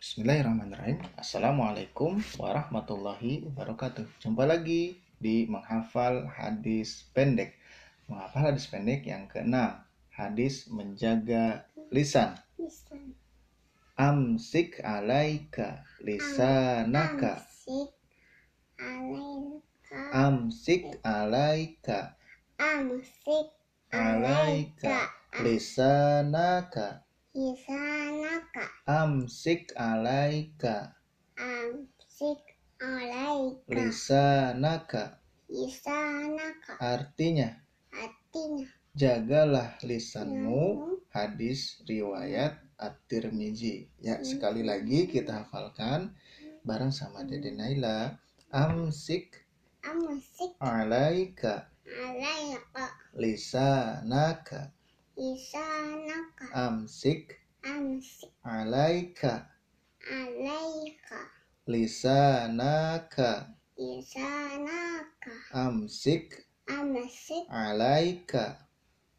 Bismillahirrahmanirrahim. Assalamualaikum warahmatullahi wabarakatuh. Jumpa lagi di menghafal hadis pendek. Menghafal hadis pendek yang keenam. Hadis menjaga lisan. Amsik alaika lisanaka. Amsik alaika. Amsik alaika Amsik alaika. lisanaka. Lisanaka. Amsik alaika Amsik alaika. lisanaka. Lisanaka. Artinya, Artinya. jagalah lisanmu. Hadis riwayat At-Tirmizi. Ya, Hmm. sekali lagi kita hafalkan bareng sama Dede Naila. Amsik Amsik alaika alaika. lisanaka. Lisanaka. Amsik Amsik alaika alaika. lisanaka. Lisanaka. Amsik Amsik alaika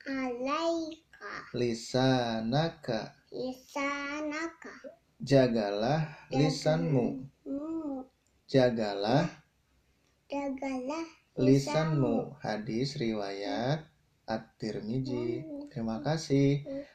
alaika. lisanaka. Lisanaka. Jagalah lisanmu. Hmm. Jagalah Jagalah lisanmu. Hadis riwayat At-Tirmizi. Terima kasih.